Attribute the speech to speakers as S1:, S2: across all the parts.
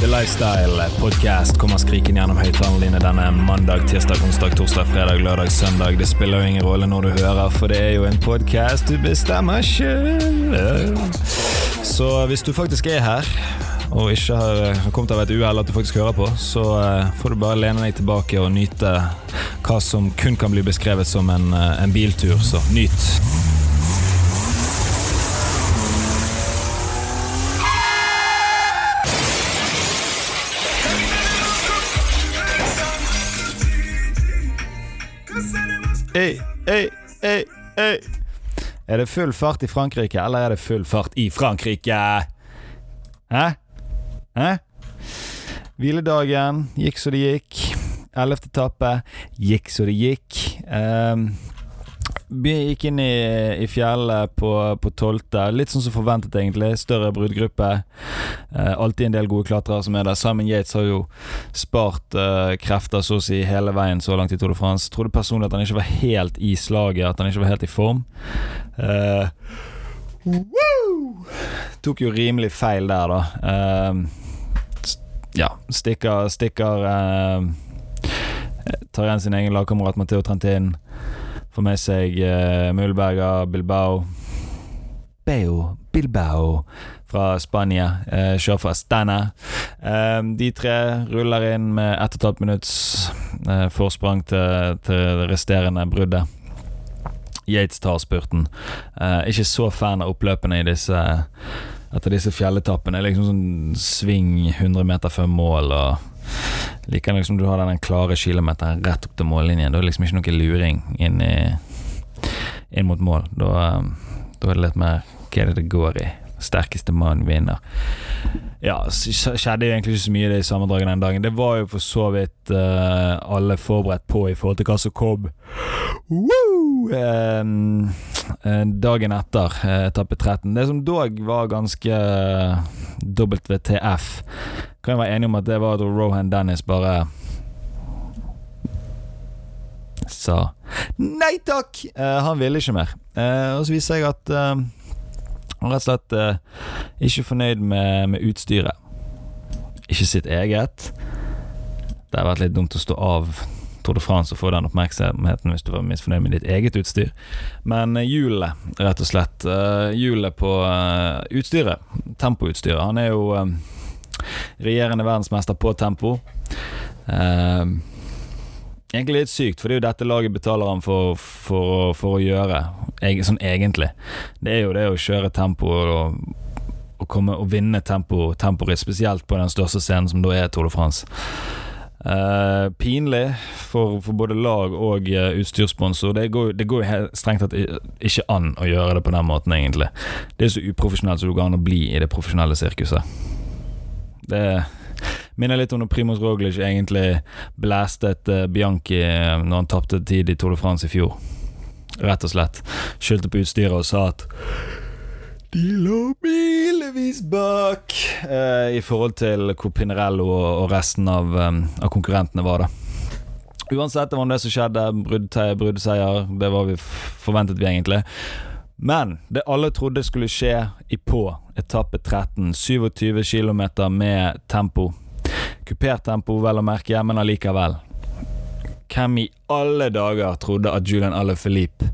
S1: The Lifestyle Podcast kommer skrikende gjennom høyttalerne dine denne mandag, tirsdag, onsdag, torsdag, fredag, lørdag, søndag. Det spiller jo ingen rolle når du hører, for det er jo en podkast du bestemmer sjøl. Så hvis du faktisk er her, og ikke har kommet av et uhell at du faktisk hører på, så eh, får du bare lene deg tilbake og nyte hva som kun kan bli beskrevet som en, eh, en biltur. Så nyt. Ei, ei, ei, ei. Er det full fart i Frankrike, eller er det full fart i Frankrike? Hæ? Hæ? Hviledagen gikk så det gikk. Ellevte etappe gikk så det gikk. Um, vi gikk inn i, i fjellet på, på tolvte. Litt sånn som forventet, egentlig. Større bruddgruppe. Eh, alltid en del gode klatrere som er der. Simon Yates har jo spart eh, krefter så å si hele veien så langt i Tour de France. Trodde personlig at han ikke var helt i slaget, at han ikke var helt i form. Uh, Tok jo rimelig feil der, da. ja, stikker Stikker Tar igjen sin egen lagkamerat Matheo Trentin. Får med seg uh, Mulberga, Bilbao Beo, Bilbao fra Spania. Uh, kjører fra Stana. Uh, de tre ruller inn med ett og et halvt minutts uh, forsprang til, til det resterende bruddet. Yates tar spurten. Uh, ikke så fan av oppløpene i disse etter disse fjelletappene. Liksom sånn sving 100 meter før mål og Liker liksom du har den klare kilometeren rett opp til mållinjen. Da er det liksom ikke noe luring inn, i, inn mot mål. Da, da, er det litt mer hva er det det går i. Sterkeste mann vinner. Ja, skjedde jo egentlig ikke så mye i det sammendraget den dagen. Det var jo for så vidt uh, alle forberedt på i forhold til hva som kom. Woo! Um, dagen etter etappe 13. Det som dog var ganske WTF Kan jeg være enig om at det var at Rohan Dennis bare sa nei takk! Uh, han ville ikke mer. Uh, og så viser jeg at uh, han rett og slett ikke fornøyd med, med, utstyret. Ikke sitt eget. Det har vært litt dumt å stå av Tour de France og få den oppmerksomheten hvis du var misfornøyd med ditt eget utstyr. Men hjulet, rett og slett. Hjulet på utstyret. Tempoutstyret. Han er jo regjerende verdensmester på tempo. Egentlig litt sykt, for det er jo dette laget betaler han for, for, for å gjøre, sånn egentlig. Det er jo det å kjøre tempo og, å komme og vinne tempo, tempoet, spesielt på den største scenen som da er Tour de France. Uh, pinlig for, for, både lag og uh, utstyrssponsor. Det går, det går strengt tatt ikke an å gjøre det på den måten, egentlig. Det er så uprofesjonelt som det går an å bli i det profesjonelle sirkuset. Det minner litt om når Primoz Roglic egentlig blæstet uh, Bianchi når han tapte tid i Tour de France i fjor. Rett og slett. Skyldte på utstyret og sa at de lå milevis bak eh, i forhold til hvor Pinarello og, og resten av, um, av, konkurrentene var, da. Uansett, det var det som skjedde. Bruddseier. Det var vi forventet vi egentlig. Men det alle trodde skulle skje i på etappe 13, 27 km med tempo Kupert tempo, vel å merke, men allikevel. Hvem i alle dager trodde at Julian Alaphilippe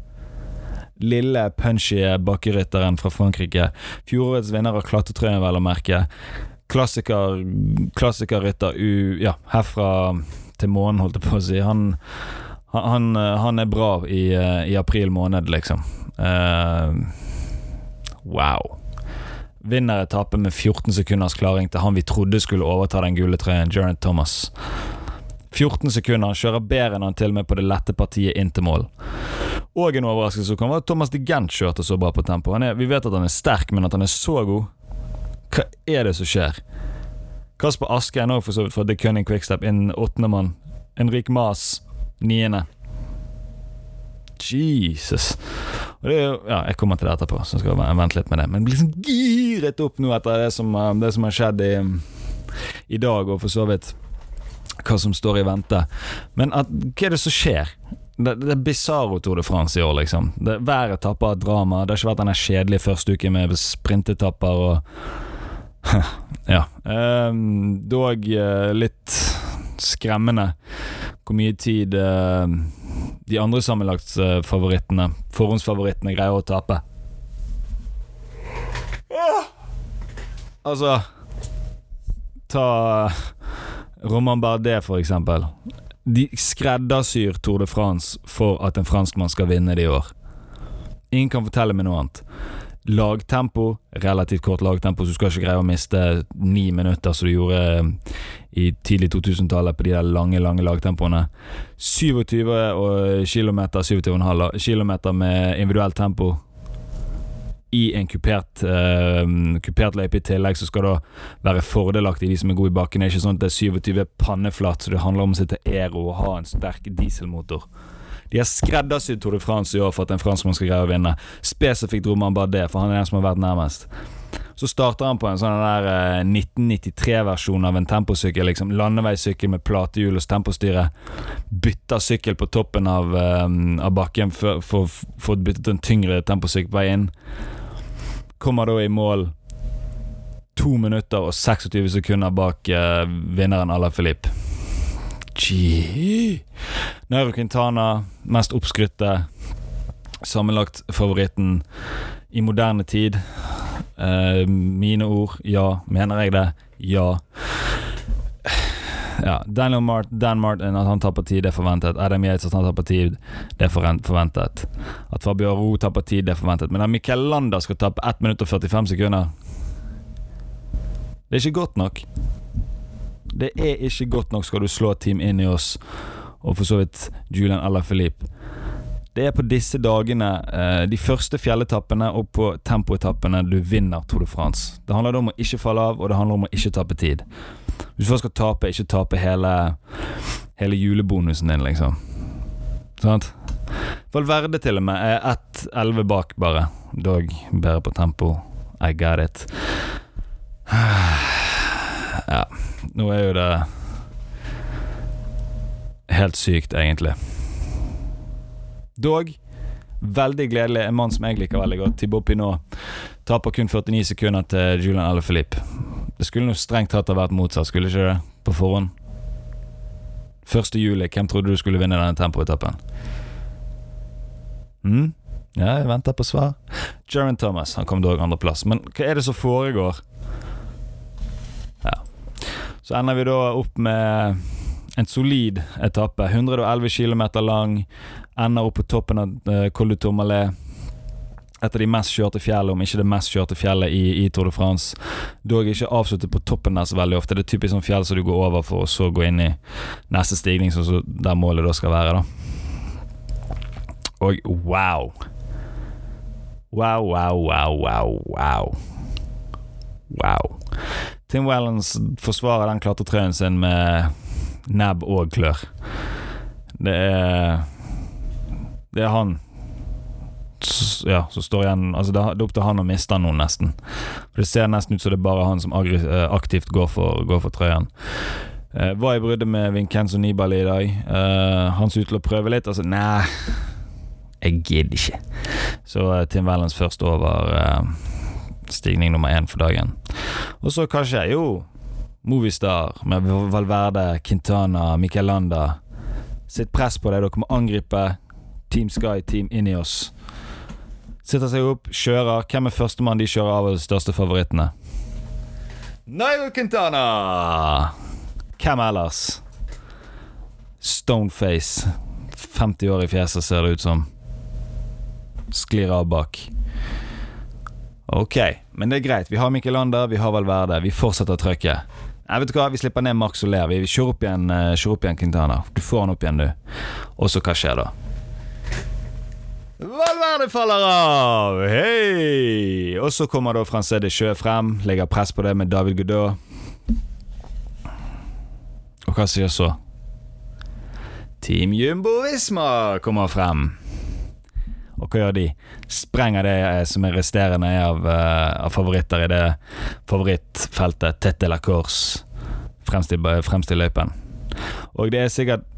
S1: Lille, punchy bakkerytteren fra Frankrike. Fjorårets vinner av klatretrøyen, vel å merke. Klassiker, klassikerrytter ja, herfra til månen, holdt jeg på å si. Han, han, han er bra i, i, april måned, liksom. Uh, wow vinner etappen med 14 sekunders klaring til han vi trodde skulle overta den gule trøyen, Gerard Thomas. 14 sekunder. Han kjører bedre enn han til og med på det lette partiet inn til mål. Og en overraskelse som kom, var at Thomas de Gent kjørte så bra på tempo. Er, vi vet at han er sterk, men at han er så god Hva er det som skjer? Kasper Aske er nå for så vidt fra The Cunning Quickstep inn åttendemann. Enrik Mas niende. Jesus. Jo, ja, Jeg kommer til det etterpå, så skal jeg vente litt med det. Men blir liksom giret opp nå etter det som, eh, det som har skjedd i, i, dag, og for så vidt hva som står i vente. Men at, hva er det som skjer? Det, det er bisarro Tour de France i år, liksom. Det, hver etappe har drama. Det har ikke vært denne kjedelige første uken med sprintetapper og ja. Um, dog uh, litt skremmende hvor mye tid uh, de andre sammenlagtfavorittene, forhåndsfavorittene, greier å tape. Altså Ta Roman Bardet, for eksempel. De skreddersyr Tour de France for at en franskmann skal vinne det i år. Ingen kan fortelle meg noe annet. Lagtempo, relativt kort lagtempo, så du skal ikke greie å miste ni minutter som du gjorde eh, i tidlig 2000-tallet på de der lange, lange lagtempoene. 27 km, 27,5 km med individuelt tempo i en kupert, uh, kupert løype i tillegg, så skal det være fordelaktig de som er gode i bakken. Det er ikke sånn at det er 27 panneflatt, så det handler om å sitte ero og ha en sterk dieselmotor. De har skreddersydd Tour de France i år for at en franskmann skal greie å vinne. Spesifikt Roman Bardet, for han er den som har vært nærmest. Så starter han på en sånn der uh, 1993-versjon av en temposykkel. Liksom Landeveissykkel med platehjul og tempostyre. Bytter sykkel på toppen av, uh, av bakken for å få byttet en tyngre temposykkel på vei inn. Kommer da i mål to minutter og 26 sekunder bak uh, vinneren Ala Filip. Nairo Quintana, mest oppskrytte. Sammenlagt favoritten i moderne tid. Uh, mine ord, ja. Mener jeg det? Ja. Ja, Daniel Mart, Dan Martin, at han tar parti, det er forventet. Adam Yates, at han tar parti, det er forventet. At Fabio Ro tar parti, det er forventet. Men at Michael Landa skal tape 1 minutt og 45 sekunder Det er ikke godt nok. Det er ikke godt nok skal du slå Team inn i oss, og for så vidt Julian eller Philippe. Det er på disse dagene, eh, de første fjelletappene og på tempoetappene, du vinner Tour de France. Det handler om å ikke falle av, og det handler om å ikke tape tid. Hvis du først skal tape, ikke tape hele, hele julebonusen din, liksom. Sant? Valverde til og med er 1-11 bak, bare. Dog bedre på tempo. I got it. Ja, nå er jo det helt sykt, egentlig. Dog veldig gledelig. En mann som jeg liker veldig godt, Thibaut Pinot, taper kun 49 sekunder til Julian Alaphilippe. Det skulle nå strengt tatt ha vært motsatt, skulle ikke det? På forhånd. 1. juli, hvem trodde du skulle vinne denne tempoetappen? Mm? Ja, jeg venter på svar. Jeremy Thomas han kom dog andreplass. Men hva er det som foregår? Ja. Så ender vi da opp med en solid etappe. 111 km lang. Ender opp på toppen av uh, Col du Tourmalet et av de mest kjørte fjellene, om ikke det mest kjørte fjellet i, i Tour de France. Dog ikke avsluttet på toppen der så veldig ofte. Det er typisk sånn fjell som du går over for å så gå inn i neste stigning, så, så der målet da skal være, da. Og wow. Wow, wow, wow, wow, wow. Wow. Tim Wellens forsvarer den klatretrøyen sin med nebb og klør. Det er Det er han ja, som står igjen Altså det, er opp til han å miste noen, nesten. Det ser nesten ut som det er bare han som eh, aktivt går for, går for trøyen. Eh, var i bruddet med Vincenzo Nibali i dag. Eh, han så ut til å prøve litt. Altså, nei, jeg gidder ikke. Så eh, Tim Wellens først over stigning nummer én for dagen. Og så kanskje, jo Movistar med Valverde, Quintana, Michelanda. Sitt press på det. Dere må angripe Team Sky, Team Ineos. Sitter seg opp, kjører. Hvem er førstemann de kjører av de største favorittene? Nairo Quintana! Hvem ellers? Stoneface. 50 år i fjeset, ser det ut som. Sklir av bak. Ok, men det er greit. Vi har Mikkel Lander, vi har Valverde. Vi fortsetter trøkket. Nei, vet du hva, Vi slipper ned Max Soler. Vi kjører opp igjen, uh, kjører opp igjen Quintana. Du får han opp igjen, du. Og så hva skjer da? Valverde faller av! Hei! Og så kommer da Francé Sjø frem, legger press på det med David Godot. Og hva sier så? Team Jumbo Visma kommer frem. Og hva gjør de? Sprenger det som er resterende av, uh, av favoritter i det favorittfeltet Tete la Course fremst fremst i løypen. Og det er sikkert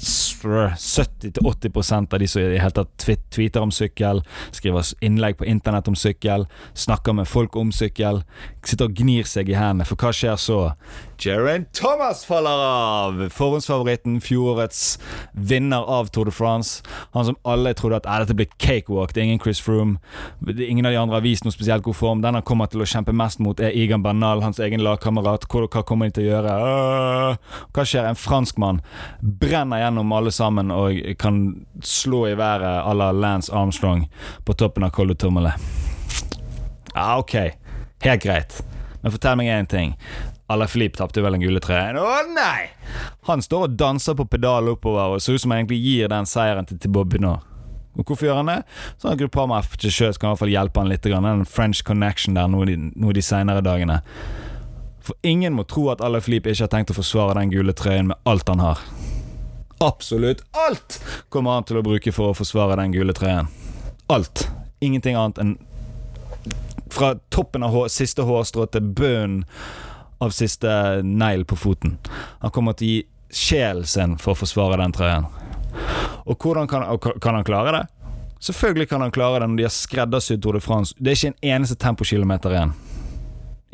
S1: 70-80% av de som i det hele tatt tweeter om sykkel, skriver innlegg på internett om sykkel, snakker med folk om sykkel, sitter og gnir seg i hendene, for hva skjer så? Geraint Thomas faller av! Forhåndsfavoritten, fjorårets vinner av Tour de France. Han som alle trodde at "Eh, dette blir cakewalk, det er ingen Chris Froome. Ingen av de andre har vist noe spesielt god form. Den han kommer til å kjempe mest mot, er Igan Bernal, hans egen lagkamerat. Hva, kommer de til å gjøre? Hva skjer? En franskmann brenner gjennom alle sammen og kan slå i været à la Lance Armstrong på toppen av Col de. Ja, ok. Helt greit. Men fortell meg én ting. Ala Filip tapte vel den gule trøyen. Å nei! Han står og danser på pedalen oppover og ser ut som han egentlig gir den seieren til Bobby nå Og hvorfor gjør han det? Sånn at Gruppama til sjøs kan i hvert fall hjelpe han litt. Den French connection der nå de, de senere dagene. For ingen må tro at Ala Filip ikke har tenkt å forsvare den gule trøyen med alt han har. Absolutt alt kommer han til å bruke for å forsvare den gule trøyen. Alt. Ingenting annet enn fra toppen av hår, siste hårstrå til bunnen av siste negl på foten. Han kommer til å gi sjelen sin for å forsvare den trøyen. Og hvordan kan, kan han klare det? Selvfølgelig kan han klare det når de har skreddersydd Tour de France. Det er ikke en eneste tempokilometer igjen.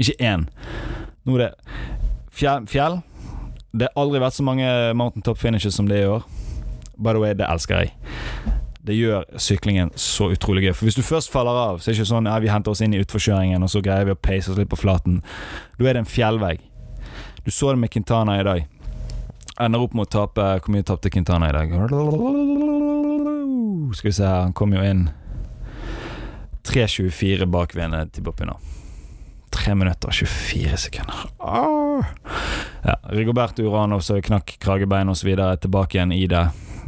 S1: Ikke én. Nå er det fjell. Det har aldri vært så mange mountain top finishes som det er i år. By the way, det elsker jeg. Det gjør syklingen så utrolig gøy. For hvis du først faller av, så er det ikke sånn ja, vi henter oss inn i utforkjøringen, og så greier vi å pace oss litt på flaten. Da er det en fjellvegg. Du så det med Quintana i dag. Ender opp med å tape Hvor mye tapte Quintana i dag? Skal vi se her, han kom jo inn 3.24 bak Vene til Boppina. 3 minutter og 24 sekunder. Ah. Ja, Rigoberto Urano så knakk kragebein osv. tilbake igjen i det.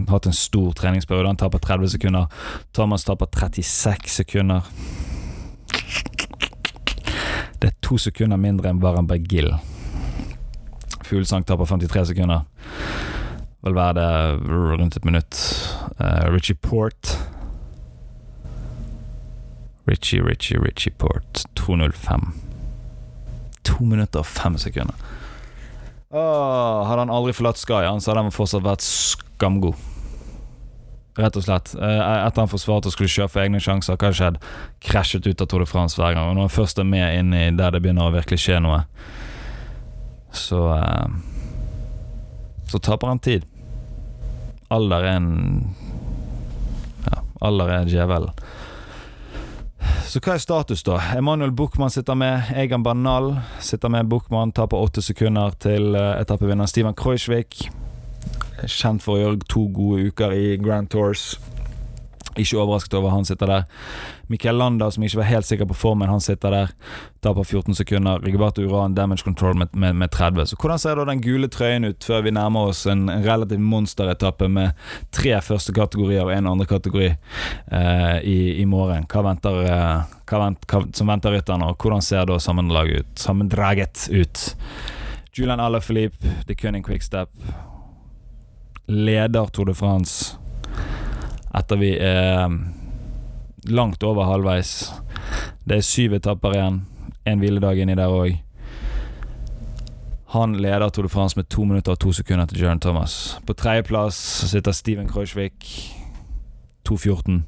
S1: Hatt en stor treningsperiode. Han taper 30 sekunder. Thomas taper 36 sekunder. Det er to sekunder mindre enn Baran Gill. Fuglesang taper 53 sekunder. Vel være det rundt et minutt. Uh, Richie Port Richie, Richie, Richie Port 2.05. To minutter og fem sekunder. Åh, hadde han aldri forlatt Sky, så hadde han fortsatt vært skamgod. Rett og slett. Eh, Etter han forsvarte og skulle kjøre for egne sjanser, hva har? Krasjet ut av Tour de France hver gang. Og når han først er med inn i der det begynner å virkelig skje noe, så eh, Så taper han tid. Alder er en Ja, alder er djevelen. Så hva er status, da? Emanuel Buchmann sitter med. Egan Banal sitter med. Buchmann taper åtte sekunder til uh, etappevinner Steven Kreuzvik. Kjent for å gjøre to gode uker i Grand Tours. Ikke overrasket over han sitter der. Michael Landa, som ikke var helt sikker på formen, han sitter der. Taper på 14 sekunder. Rigoberto Uran damage control med, med, med 30. Så hvordan ser da den gule trøyen ut før vi nærmer oss en, en relativ monsteretappe med tre første kategorier og en andre kategori eh, i, i morgen? Hva venter, eh, hva vent, hva, som venter rytterne, og hvordan ser da sammendraget ut? Sammendraget ut? Julian Alaphilippe, The Cunning Quickstep, leder Tour de France etter vi er langt over halvveis. Det er syv etapper igjen. En hviledag inni der òg. Han leder Tour de France med to minutter og to sekunder til Jørn Thomas. På tredjeplass sitter Steven Kreuzvik, 2.14.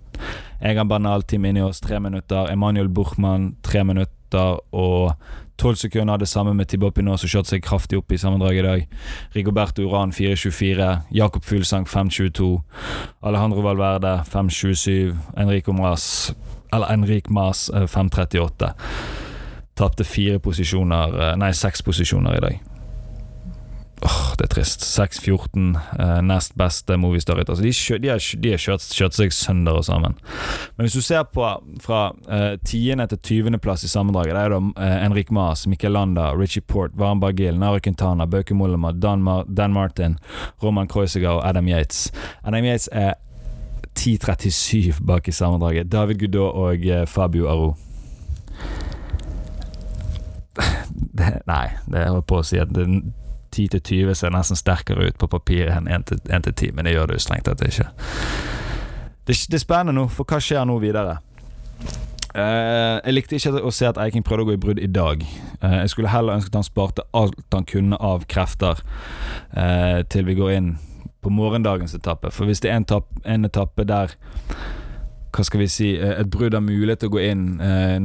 S1: Egan Bernal, Team Ineos, tre minutter. Emanuel Buchmann, tre minutter og tolv sekunder. Det samme med Thibaut Pinot, som kjørte seg kraftig opp i sammendraget i dag. Rigoberto Uran 4.24. Jakob Fuglsang 5.22. Alejandro Valverde 5.27. Enrico Mas Eller Enrik Mas eh, 5.38. Tapte fire posisjoner eh, Nei, seks posisjoner i dag. Det er trist. 6-14, eh, nest beste Movistar-rytter. Altså, de, de har, de har kjørt, kjørt seg sønder og sammen. Men hvis du ser på fra eh, 10. til 20. plass i sammendraget, det er da eh, Enrik Mas, Mikkel Landa, Richie Port, Varan Bargil, Nara Quintana, Bauke Mollema, Dan, Mar Dan Martin, Roman Kreuziger og Adam Yates. Adam Yates er 10.37 bak i sammendraget. David Goudot og eh, Fabio Aro. Det, nei, det holder på å si at det, 10 til 20 ser nesten sterkere ut på papiret enn 1 til 10, men det gjør det jo strengt tatt ikke. Det, det er spennende nå, for hva skjer nå videre? Uh, jeg likte ikke å se at Eiking prøvde å gå i brudd i dag. Uh, jeg skulle heller ønsket han sparte alt han kunne av krefter uh, til vi går inn på morgendagens etappe. For hvis det er en, tapp, en etappe der hva skal vi si et brudd har mulighet til å gå inn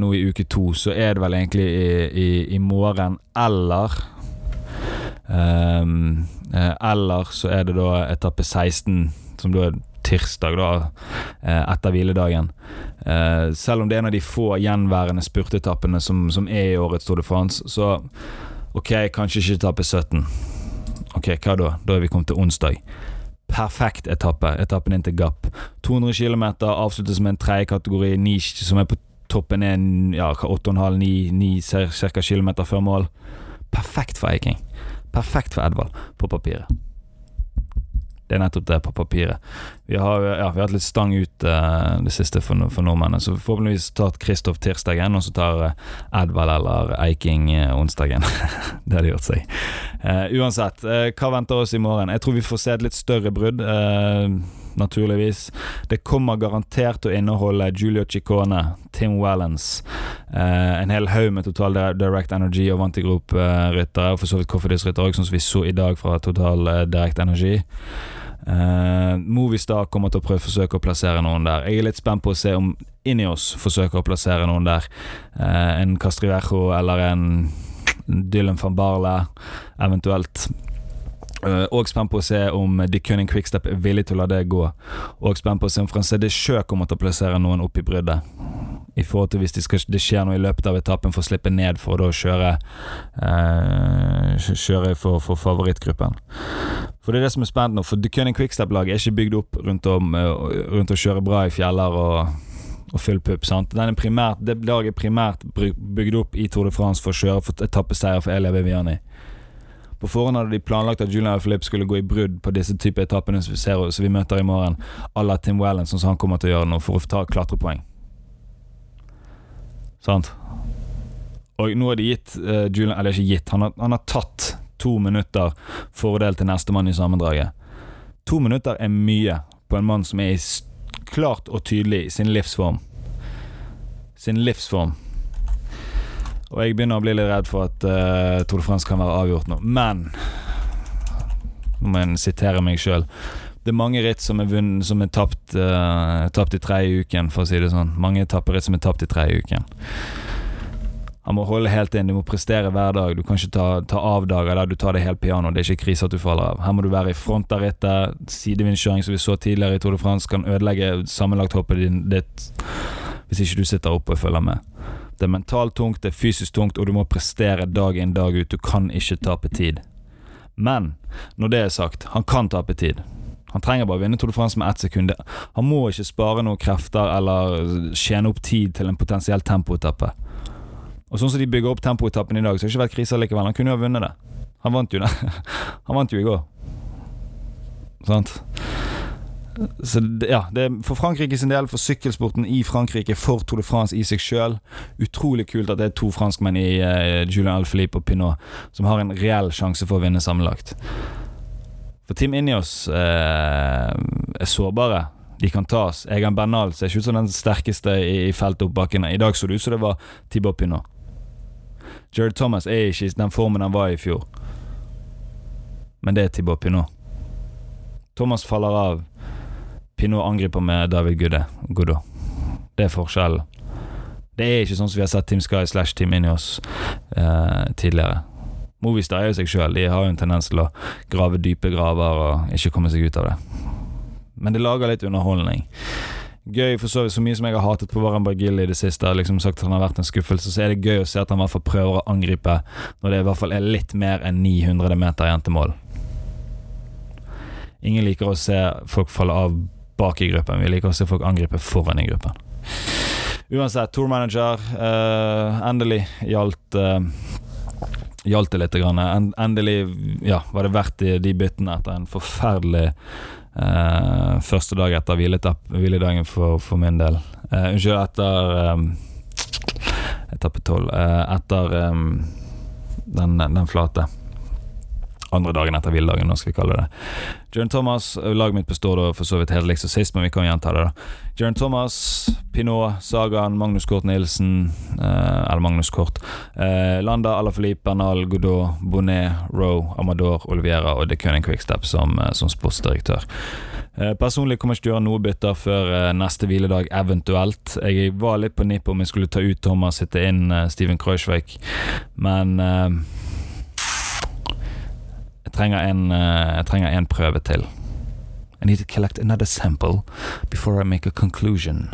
S1: nå i uke to, så er det vel egentlig i, i, i morgen eller um, Eller så er det da etappe 16, som da er tirsdag, da, eh, etter hviledagen. Eh, selv om det er en av de få gjenværende spurtetappene som, som er i årets Tour de France, så ok, kanskje ikke etappe 17. Ok, hva da? Da er vi kommet til onsdag perfekt etappe. Etappen inn til Gap. 200 km avsluttes med en tredje kategori, niche, som er på toppen er ja, 8,5-9 ca. km før mål. Perfekt for Eiking. Perfekt for Edvald, på papiret. Det er nettopp det på papiret. Vi har, ja, vi har hatt litt stang ut uh, det siste for, for nordmennene, så forhåpentligvis tar Kristoff tirsdagen, og så tar uh, Edvald eller Eiking uh, onsdagen. det hadde gjort seg. uansett, hva venter oss i morgen? Jeg tror vi får se et litt større brudd. Naturligvis. Det kommer garantert å inneholde Julio Ciccone, Tim Wallens, en hel haug med Total Direct Energy og Vantigrop-ryttere, og for så vidt Coffeedis-ryttere, òg, som vi så i dag fra Total Direct Energy. Uh, Movistar kommer til å prøve forsøke å plassere noen der. Jeg er litt spent på å se om Inios forsøker å plassere noen der. Uh, en Castrivejo eller en Dylan van Barle, eventuelt. Uh, og spent på å se om De Cunning Quickstep er villig til å la det gå. Og spent på å se om Francé de Sjø kommer til å plassere noen opp i bryddet. I forhold til hvis det, skal, det skjer noe i løpet av etappen for å slippe ned for å kjøre eh, Kjøre for, for favorittgruppen. For det er det som er spennende nå. For De Cunning Quickstep-laget er ikke bygd opp rundt, om, uh, rundt å kjøre bra i fjeller og og full pupp. sant? Den er primært, det laget er primært bygd opp i Tour de France for å kjøre for etappeseier for Elia Viviani. På forhånd hadde de planlagt at Julian Philippe skulle gå i brudd på disse type etappene som vi, ser, som vi møter i morgen, à la Tim Wellen, sånn som han kommer til å gjøre nå, for å ta klatrepoeng. Sant? Og nå har de gitt uh, Julian Eller ikke gitt, han har, han har tatt to minutter fordel til nestemann i sammendraget. To minutter er mye på en mann som er i klart og tydelig i sin livsform. Sin livsform. Og jeg begynner å bli litt redd for at uh, Tour de France kan være avgjort nå. Men Nå må jeg sitere meg sjøl. Det er mange ritt som er, vunnet, som er tapt, uh, tapt i tredje uken, for å si det sånn. Mange etapperitt som er tapt i tredje uken. Han må holde helt inn, du må prestere hver dag. Du kan ikke ta, ta av dager der du tar det helt piano. Det er ikke krise at du faller av. Her må du være i front av rittet. Sidevindkjøring som vi så tidligere i Tour de France, kan ødelegge sammenlagthoppet ditt hvis ikke du sitter oppe og følger med. Det er mentalt tungt, det er fysisk tungt, og du må prestere dag inn dag ut. Du kan ikke tape tid. Men når det er sagt, han kan tape tid. Han trenger bare å vinne Tour de France med ett sekund. Han må ikke spare noen krefter eller tjene opp tid til en potensiell tempoetappe. Og sånn som de bygger opp tempoetappen i dag, så har det ikke vært krise likevel. Han kunne jo ha vunnet det. Han vant jo det. Han vant jo i går. Sant? Så ja, det er for Frankrike sin del, for sykkelsporten i Frankrike, for Tour de France i seg sjøl. Utrolig kult at det er to franskmenn i uh, Julian Alphilippe og Pinot som har en reell sjanse for å vinne sammenlagt. For Team Inios uh, er sårbare. De kan tas. Egan Bernal ser ikke ut som den sterkeste i, i feltet opp bakken. I dag så det ut som det var Tibor Pinot. Jared Thomas er ikke i den formen han var i fjor. Men det er Tibor Pinot. Thomas faller av. Pinot angriper med David Gudde. Det er forskjellen. Det er ikke sånn som vi har sett Team Sky slash Team Inios eh, tidligere. Movistar er jo seg sjøl. De har jo en tendens til å grave dype graver og ikke komme seg ut av det. Men det lager litt underholdning. Gøy for så vidt, så mye som jeg har hatet på Warren Bargill i det siste, liksom sagt at han har vært en skuffelse, så er det gøy å se at han i hvert fall prøver å angripe når det i hvert fall er litt mer enn 900 meter igjen til mål. Ingen liker å se folk falle av bak i gruppen. Vi liker å se folk angripe foran i gruppen. Uansett, tour manager uh, endelig gjaldt uh, Gjaldt det litt. Grann. Endelig ja, var det verdt de, de byttene etter en forferdelig uh, første dag etter hviledagen for, for, min del. unnskyld, etter um, etappe tolv. etter um, den, den flate. Andre dagen etter hviledagen, nå skal vi kalle det. Jørn Thomas, laget mitt består da for så vidt helt likt som sist, men vi kan gjenta det. da Jørn Thomas, Pinot, Sagan, Magnus Kort Nilsen, eh, eller Magnus Kort, eh, Landa, Alaphilippe, Bernal, Godot, Bonnet, Roe, Amador, Oliviera og De Køning Quickstep som, eh, som sportsdirektør. Eh, personlig kommer jeg ikke til å gjøre noe bytter før eh, neste hviledag, eventuelt. Jeg var litt på nippet om jeg skulle ta ut Thomas, sitte inn eh, Steven Kreuzweig, men jeg trenger en, jeg trenger en prøve til. I need to collect another sample before I make a conclusion.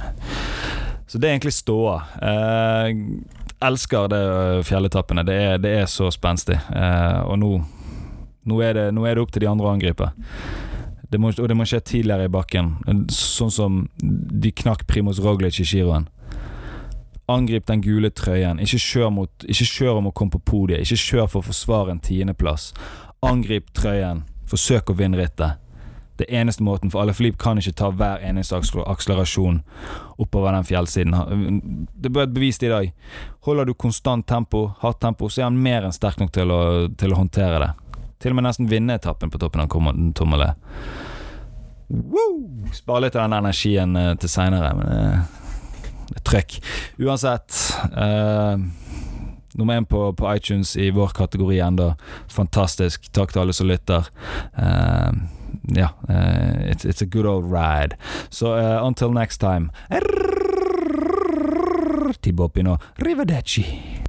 S1: Så det er egentlig ståa. Eh, elsker det fjelletappene. Det er, det er så spenstig. Eh, og nå, nå, er det, nå er det opp til de andre å angripe. Det må, og det må skje tidligere i bakken, sånn som de knakk Primoz Roglic i giroen. Angrip den gule trøyen. Ikke kjør, mot, ikke kjør om å komme på podiet. Ikke kjør for å forsvare en tiendeplass. Angrip trøyen. Forsøk å vinne rittet. Det eneste måten, for alle Filip kan ikke ta hver eneste akselerasjon oppover den fjellsiden. Det ble et bevis i dag. Holder du konstant tempo, hardt tempo, så er han mer enn sterk nok til å, til å håndtere det. Til og med nesten vinne etappen på toppen av tommelet. Spare litt av den energien uh, til seinere, men uh, det er trøkk. Uansett uh, Nummer én på, på, iTunes i vår kategori enda. Fantastisk. Takk til alle som lytter. ja, it's, it's, a good old ride. Så until next time Tibopino, Rivadeci.